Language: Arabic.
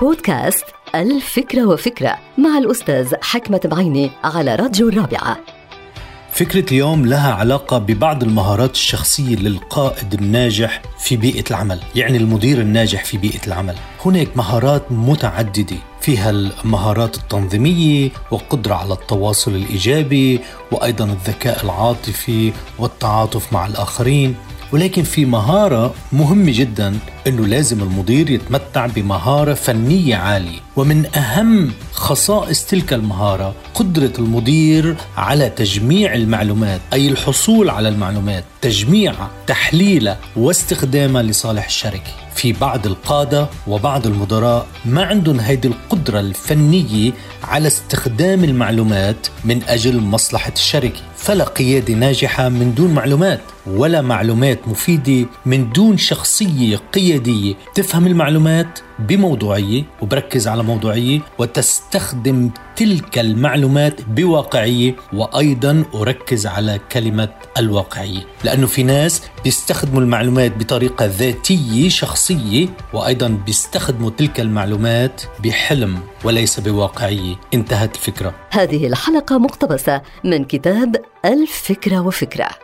بودكاست الفكرة وفكرة مع الأستاذ حكمة بعيني على راديو الرابعة. فكرة اليوم لها علاقة ببعض المهارات الشخصية للقائد الناجح في بيئة العمل يعني المدير الناجح في بيئة العمل. هناك مهارات متعددة فيها المهارات التنظيمية والقدرة على التواصل الإيجابي وأيضا الذكاء العاطفي والتعاطف مع الآخرين. ولكن في مهارة مهمة جدا أنه لازم المدير يتمتع بمهارة فنية عالية. ومن أهم خصائص تلك المهارة قدرة المدير على تجميع المعلومات أي الحصول على المعلومات تجميعها تحليلها واستخدامها لصالح الشركة. في بعض القادة وبعض المدراء ما عندهم هذه القدرة الفنية على استخدام المعلومات من أجل مصلحة الشركة. فلا قيادة ناجحة من دون معلومات ولا معلومات مفيدة من دون شخصية قيادية. تفهم المعلومات بموضوعية وبركز على موضوعية وتستخدم تلك المعلومات بواقعية. وأيضا أركز على كلمة الواقعية لأنه في ناس بيستخدموا المعلومات بطريقة ذاتية شخصية وأيضا بيستخدموا تلك المعلومات بحلم وليس بواقعية. انتهت الفكرة. هذه الحلقة مقتبسة من كتاب الفكرة وفكرة.